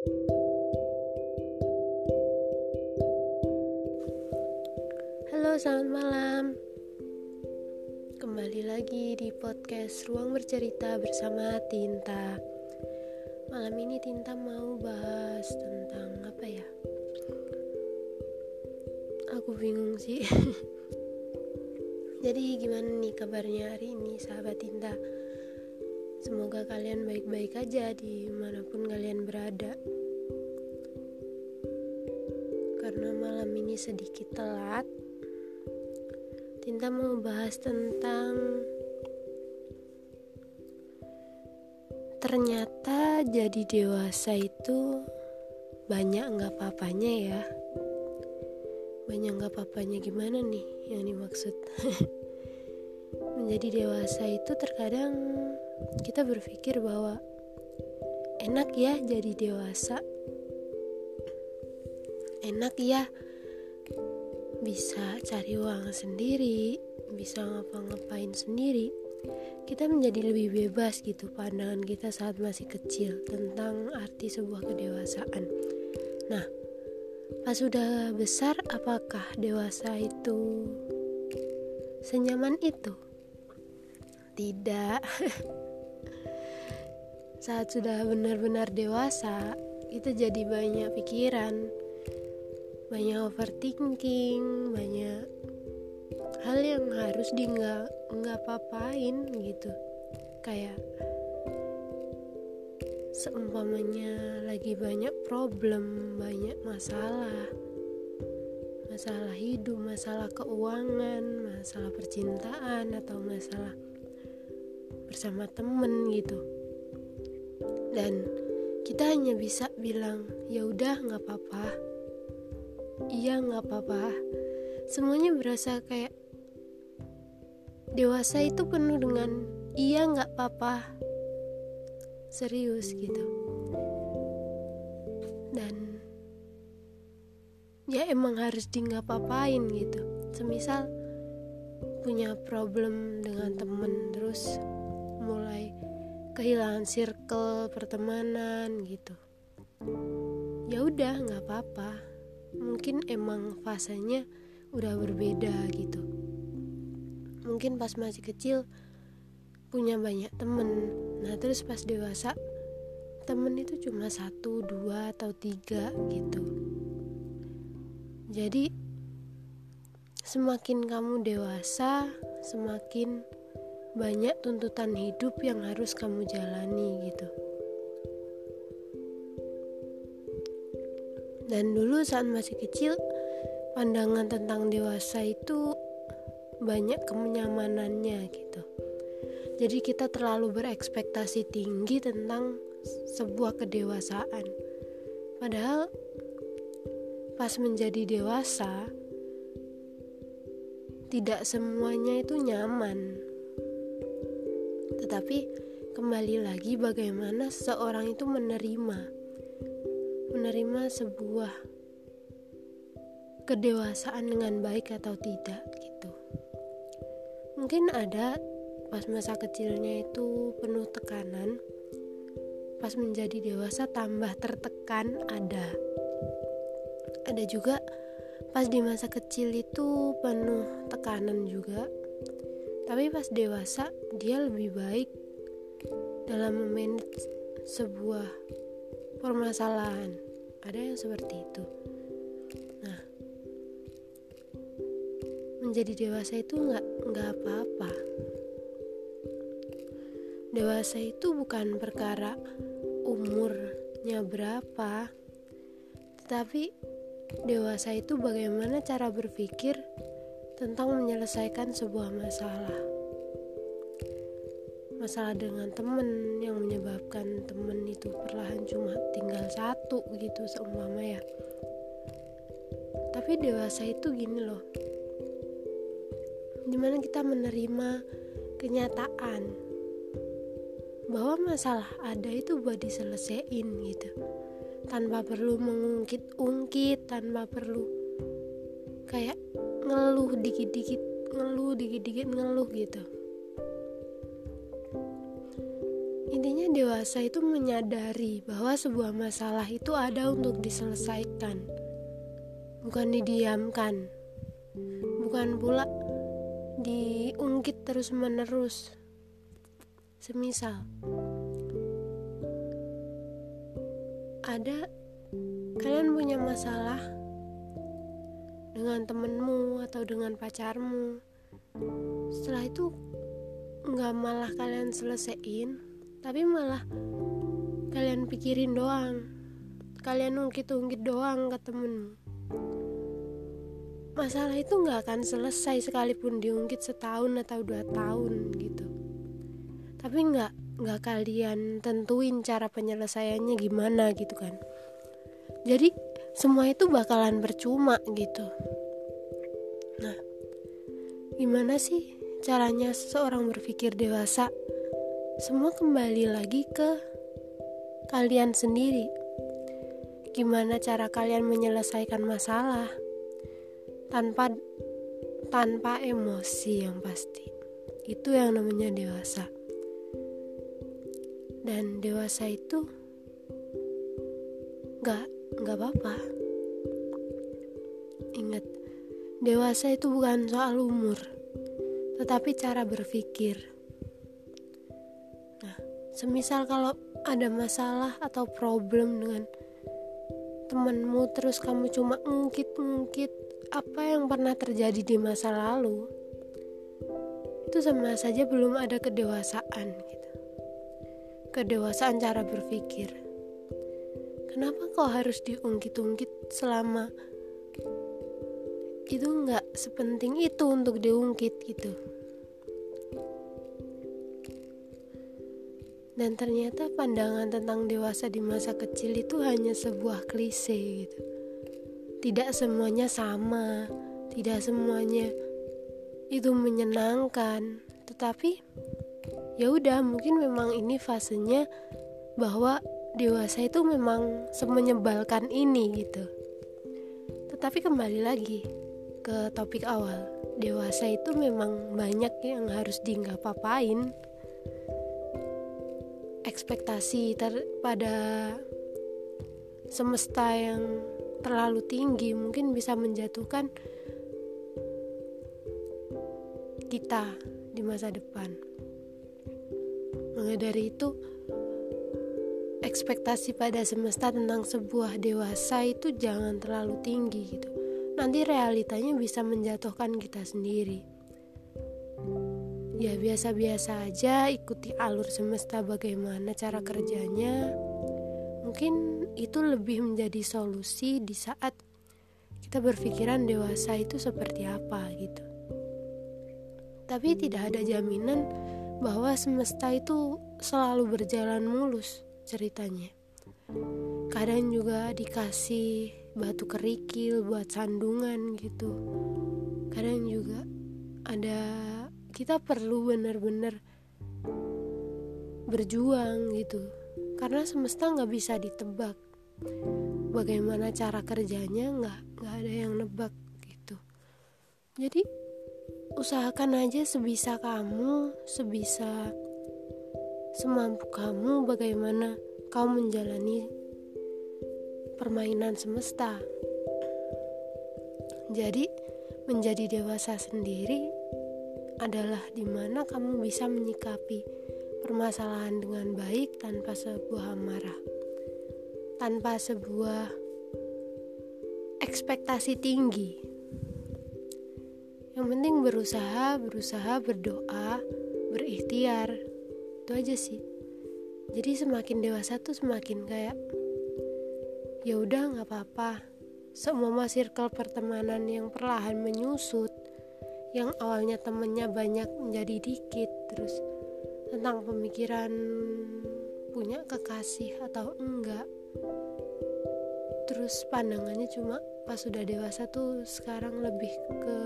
Halo, selamat malam. Kembali lagi di podcast Ruang Bercerita bersama Tinta. Malam ini Tinta mau bahas tentang apa ya? Aku bingung sih. Jadi gimana nih kabarnya hari ini sahabat Tinta? Semoga kalian baik-baik aja di mana pun kalian berada. Karena malam ini sedikit telat, Tinta mau bahas tentang ternyata jadi dewasa itu banyak nggak papanya ya. Banyak nggak papanya gimana nih yang dimaksud? Menjadi dewasa itu terkadang kita berpikir bahwa enak ya jadi dewasa. Enak ya bisa cari uang sendiri bisa ngapa-ngapain sendiri. Kita menjadi lebih bebas gitu pandangan kita saat masih kecil tentang arti sebuah kedewasaan. Nah pas sudah besar apakah dewasa itu senyaman itu? Tidak saat sudah benar-benar dewasa kita jadi banyak pikiran banyak overthinking banyak hal yang harus di nggak nggak papain gitu. Kayak seumpamanya lagi banyak problem banyak masalah. Masalah hidup masalah keuangan masalah percintaan atau masalah bersama temen gitu dan kita hanya bisa bilang ya udah nggak apa-apa. Iya nggak apa-apa. Semuanya berasa kayak dewasa itu penuh dengan iya nggak apa-apa. Serius gitu. Dan ya emang harus di nggak papain gitu. Semisal punya problem dengan temen terus mulai kehilangan circle pertemanan gitu. Ya udah nggak apa-apa. Mungkin emang fasenya udah berbeda gitu. Mungkin pas masih kecil punya banyak temen. Nah terus pas dewasa temen itu cuma satu dua atau tiga gitu. Jadi semakin kamu dewasa semakin banyak tuntutan hidup yang harus kamu jalani gitu. Dan dulu saat masih kecil, pandangan tentang dewasa itu banyak kenyamanannya gitu. Jadi kita terlalu berekspektasi tinggi tentang sebuah kedewasaan. Padahal pas menjadi dewasa tidak semuanya itu nyaman tetapi kembali lagi bagaimana seseorang itu menerima menerima sebuah kedewasaan dengan baik atau tidak gitu. Mungkin ada pas masa kecilnya itu penuh tekanan, pas menjadi dewasa tambah tertekan ada. Ada juga pas di masa kecil itu penuh tekanan juga tapi pas dewasa dia lebih baik dalam memanage sebuah permasalahan. Ada yang seperti itu. Nah menjadi dewasa itu nggak nggak apa-apa. Dewasa itu bukan perkara umurnya berapa. Tetapi dewasa itu bagaimana cara berpikir tentang menyelesaikan sebuah masalah. Masalah dengan temen yang menyebabkan temen itu perlahan cuma tinggal satu gitu seumpama ya. Tapi dewasa itu gini loh. Di mana kita menerima kenyataan bahwa masalah ada itu buat diselesaikan gitu tanpa perlu mengungkit-ungkit tanpa perlu kayak ngeluh dikit-dikit ngeluh dikit-dikit ngeluh gitu. Intinya dewasa itu menyadari bahwa sebuah masalah itu ada untuk diselesaikan bukan didiamkan. Bukan pula diungkit terus menerus semisal ada kalian punya masalah dengan temenmu atau dengan pacarmu. Setelah itu nggak malah kalian selesaiin tapi malah kalian pikirin doang. Kalian ungkit-ungkit doang ke temenmu. Masalah itu nggak akan selesai sekalipun diungkit setahun atau dua tahun gitu. Tapi nggak nggak kalian tentuin cara penyelesaiannya gimana gitu kan. Jadi semua itu bakalan percuma gitu. Nah gimana sih caranya seseorang berpikir dewasa? Semua kembali lagi ke kalian sendiri. Gimana cara kalian menyelesaikan masalah tanpa tanpa emosi yang pasti? Itu yang namanya dewasa. Dan dewasa itu nggak nggak apa-apa ingat dewasa itu bukan soal umur tetapi cara berpikir nah semisal kalau ada masalah atau problem dengan temanmu terus kamu cuma ngungkit-ngungkit apa yang pernah terjadi di masa lalu itu sama saja belum ada kedewasaan gitu. Kedewasaan cara berpikir. Kenapa kau harus diungkit-ungkit selama itu nggak sepenting itu untuk diungkit gitu. Dan ternyata pandangan tentang dewasa di masa kecil itu hanya sebuah klise gitu tidak semuanya sama, tidak semuanya itu menyenangkan, tetapi ya udah mungkin memang ini fasenya bahwa dewasa itu memang semenyebalkan ini gitu. Tetapi kembali lagi ke topik awal, dewasa itu memang banyak yang harus di nggak papain. Ekspektasi ter pada semesta yang terlalu tinggi mungkin bisa menjatuhkan kita di masa depan. Maka itu, ekspektasi pada semesta tentang sebuah dewasa itu jangan terlalu tinggi gitu. Nanti realitanya bisa menjatuhkan kita sendiri. Ya biasa-biasa aja ikuti alur semesta bagaimana cara kerjanya. Mungkin itu lebih menjadi solusi di saat kita berpikiran dewasa itu seperti apa gitu. Tapi tidak ada jaminan bahwa semesta itu selalu berjalan mulus ceritanya. Kadang juga dikasih batu kerikil buat sandungan gitu. Kadang juga ada kita perlu benar-benar berjuang gitu karena semesta nggak bisa ditebak bagaimana cara kerjanya nggak nggak ada yang nebak gitu jadi usahakan aja sebisa kamu sebisa semampu kamu bagaimana kamu menjalani permainan semesta jadi menjadi dewasa sendiri adalah di mana kamu bisa menyikapi permasalahan dengan baik tanpa sebuah amarah, tanpa sebuah ekspektasi tinggi. Yang penting berusaha, berusaha berdoa, berikhtiar. Itu aja sih. Jadi semakin dewasa tuh semakin kayak ya udah nggak apa-apa. Semua circle pertemanan yang perlahan menyusut, yang awalnya temennya banyak menjadi dikit, terus tentang pemikiran punya kekasih atau enggak terus pandangannya cuma pas sudah dewasa tuh sekarang lebih ke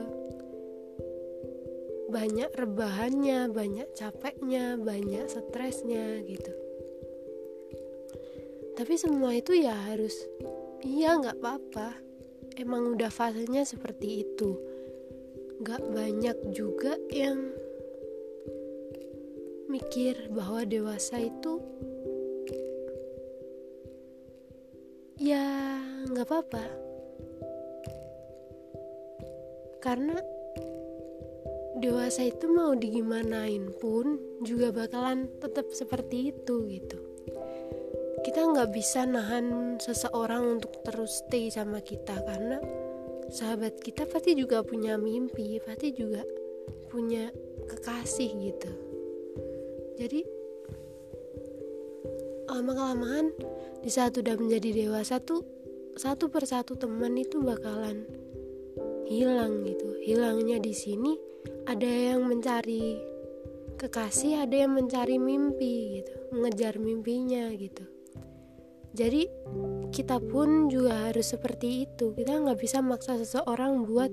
banyak rebahannya, banyak capeknya, banyak stresnya gitu. Tapi semua itu ya harus iya nggak apa-apa. Emang udah fasenya seperti itu. Nggak banyak juga yang mikir bahwa dewasa itu ya nggak apa-apa karena dewasa itu mau digimanain pun juga bakalan tetap seperti itu gitu. Kita nggak bisa nahan seseorang untuk terus stay sama kita karena sahabat kita pasti juga punya mimpi pasti juga punya kekasih gitu. Jadi lama kelamaan di saat udah menjadi dewasa tuh satu persatu teman itu bakalan hilang gitu. Hilangnya di sini ada yang mencari kekasih ada yang mencari mimpi gitu mengejar mimpinya gitu. Jadi kita pun juga harus seperti itu. Kita nggak bisa maksa seseorang buat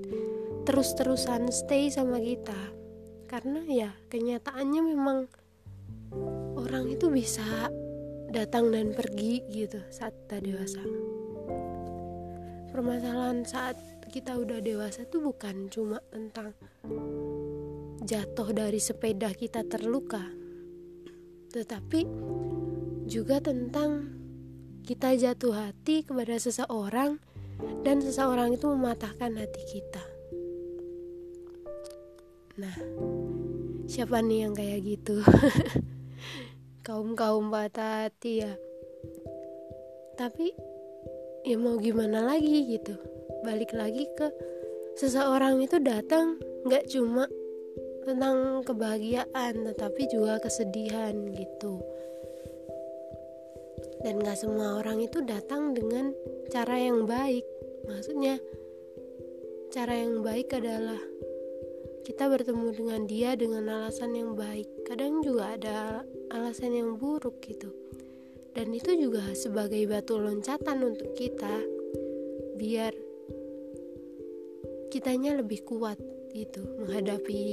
terus-terusan stay sama kita. Karena ya kenyataannya memang orang itu bisa datang dan pergi gitu saat kita dewasa. Permasalahan saat kita udah dewasa tuh bukan cuma tentang jatuh dari sepeda kita terluka, tetapi juga tentang kita jatuh hati kepada seseorang dan seseorang itu mematahkan hati kita. Nah, siapa nih yang kayak gitu? Kaum-kaum patah hati ya. Tapi ya mau gimana lagi gitu balik lagi ke seseorang itu datang nggak cuma tentang kebahagiaan tetapi juga kesedihan gitu. Dan nggak semua orang itu datang dengan cara yang baik. Maksudnya cara yang baik adalah kita bertemu dengan dia dengan alasan yang baik. Kadang juga ada alasan yang buruk gitu. Dan itu juga sebagai batu loncatan untuk kita biar kitanya lebih kuat gitu menghadapi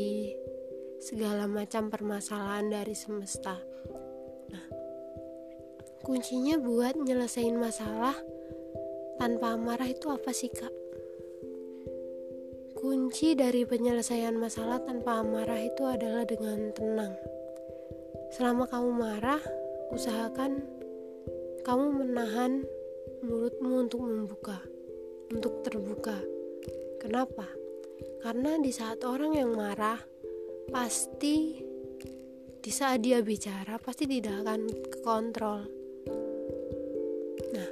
segala macam permasalahan dari semesta. Nah, kuncinya buat nyelesain masalah tanpa amarah itu apa sih kak? Kunci dari penyelesaian masalah tanpa amarah itu adalah dengan tenang. Selama kamu marah, usahakan kamu menahan mulutmu untuk membuka, untuk terbuka Kenapa? Karena di saat orang yang marah, pasti di saat dia bicara pasti tidak akan kekontrol. Nah,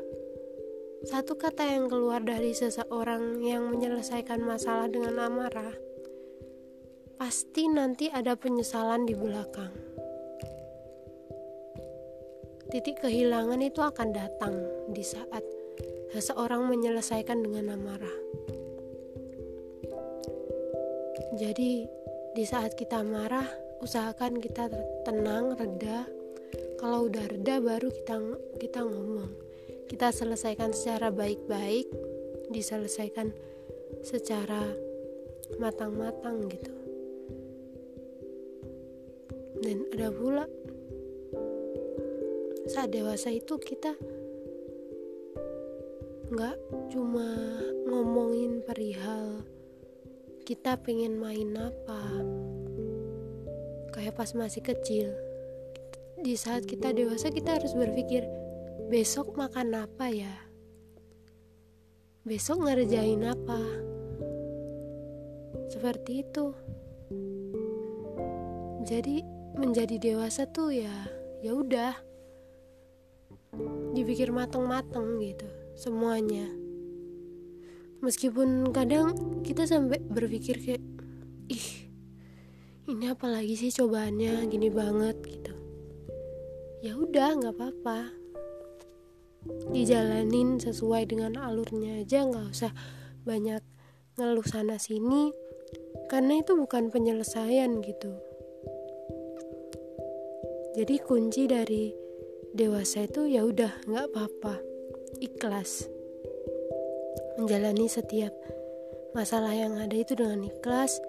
satu kata yang keluar dari seseorang yang menyelesaikan masalah dengan amarah, pasti nanti ada penyesalan di belakang. Titik kehilangan itu akan datang di saat seseorang menyelesaikan dengan amarah. Jadi, di saat kita marah, usahakan kita tenang, reda. Kalau udah reda, baru kita kita ngomong. Kita selesaikan secara baik-baik, diselesaikan secara matang-matang gitu. Dan ada pula saat dewasa itu kita nggak cuma ngomongin perihal kita pengen main apa? Kayak pas masih kecil. Di saat kita dewasa kita harus berpikir besok makan apa ya? Besok ngerjain apa? Seperti itu. Jadi menjadi dewasa tuh ya ya udah. Dipikir mateng-mateng gitu semuanya meskipun kadang kita sampai berpikir kayak ih ini apa lagi sih cobaannya? Gini banget gitu. Ya udah nggak apa-apa. Dijalanin sesuai dengan alurnya aja nggak usah banyak ngeluh sana sini karena itu bukan penyelesaian gitu. Jadi kunci dari dewasa itu ya udah nggak apa-apa. Ikhlas menjalani setiap masalah yang ada itu dengan ikhlas,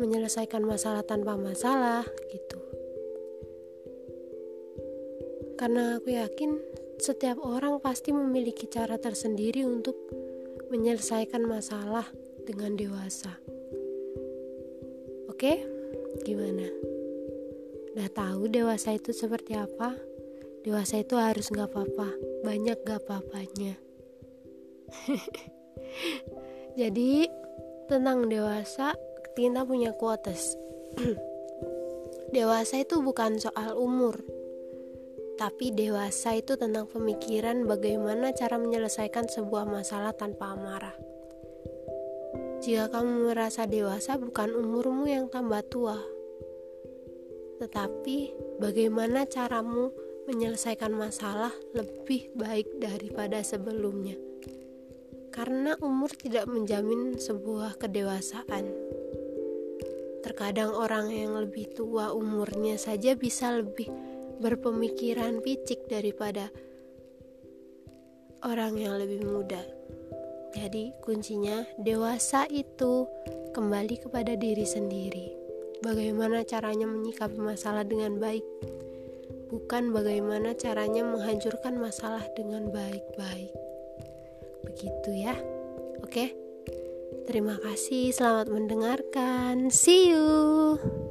menyelesaikan masalah tanpa masalah gitu. Karena aku yakin setiap orang pasti memiliki cara tersendiri untuk menyelesaikan masalah dengan dewasa. Oke, gimana? Udah tahu dewasa itu seperti apa? Dewasa itu harus gak apa-apa, banyak gak apa-apanya. Jadi tentang dewasa, kita punya quotes. dewasa itu bukan soal umur, tapi dewasa itu tentang pemikiran bagaimana cara menyelesaikan sebuah masalah tanpa amarah. Jika kamu merasa dewasa, bukan umurmu yang tambah tua, tetapi bagaimana caramu menyelesaikan masalah lebih baik daripada sebelumnya. Karena umur tidak menjamin sebuah kedewasaan. Terkadang orang yang lebih tua umurnya saja bisa lebih berpemikiran picik daripada orang yang lebih muda. Jadi, kuncinya dewasa itu kembali kepada diri sendiri. Bagaimana caranya menyikapi masalah dengan baik, bukan bagaimana caranya menghancurkan masalah dengan baik-baik. Begitu ya, oke. Terima kasih, selamat mendengarkan. See you.